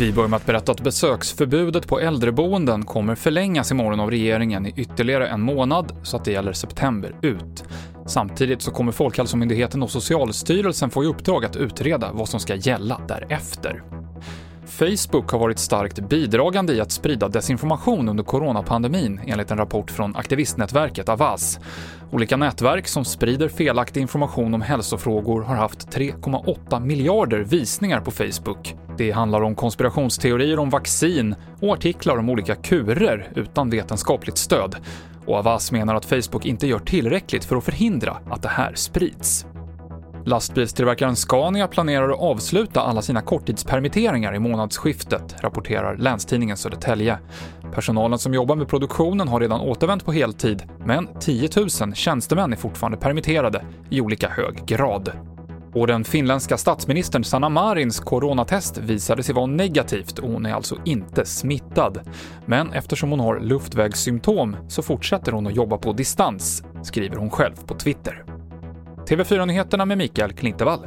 Vi börjar med att berätta att besöksförbudet på äldreboenden kommer förlängas imorgon av regeringen i ytterligare en månad så att det gäller september ut. Samtidigt så kommer Folkhälsomyndigheten och Socialstyrelsen få i uppdrag att utreda vad som ska gälla därefter. Facebook har varit starkt bidragande i att sprida desinformation under coronapandemin enligt en rapport från aktivistnätverket Avaz. Olika nätverk som sprider felaktig information om hälsofrågor har haft 3,8 miljarder visningar på Facebook. Det handlar om konspirationsteorier om vaccin och artiklar om olika kurer utan vetenskapligt stöd. Och Avaz menar att Facebook inte gör tillräckligt för att förhindra att det här sprids. Lastbilstillverkaren Scania planerar att avsluta alla sina korttidspermitteringar i månadsskiftet, rapporterar Länstidningen Södertälje. Personalen som jobbar med produktionen har redan återvänt på heltid, men 10 000 tjänstemän är fortfarande permitterade i olika hög grad. Och den finländska statsministern Sanna Marins coronatest visade sig vara negativt och hon är alltså inte smittad. Men eftersom hon har luftvägssymptom så fortsätter hon att jobba på distans, skriver hon själv på Twitter. TV4-nyheterna med Mikael Klintevall.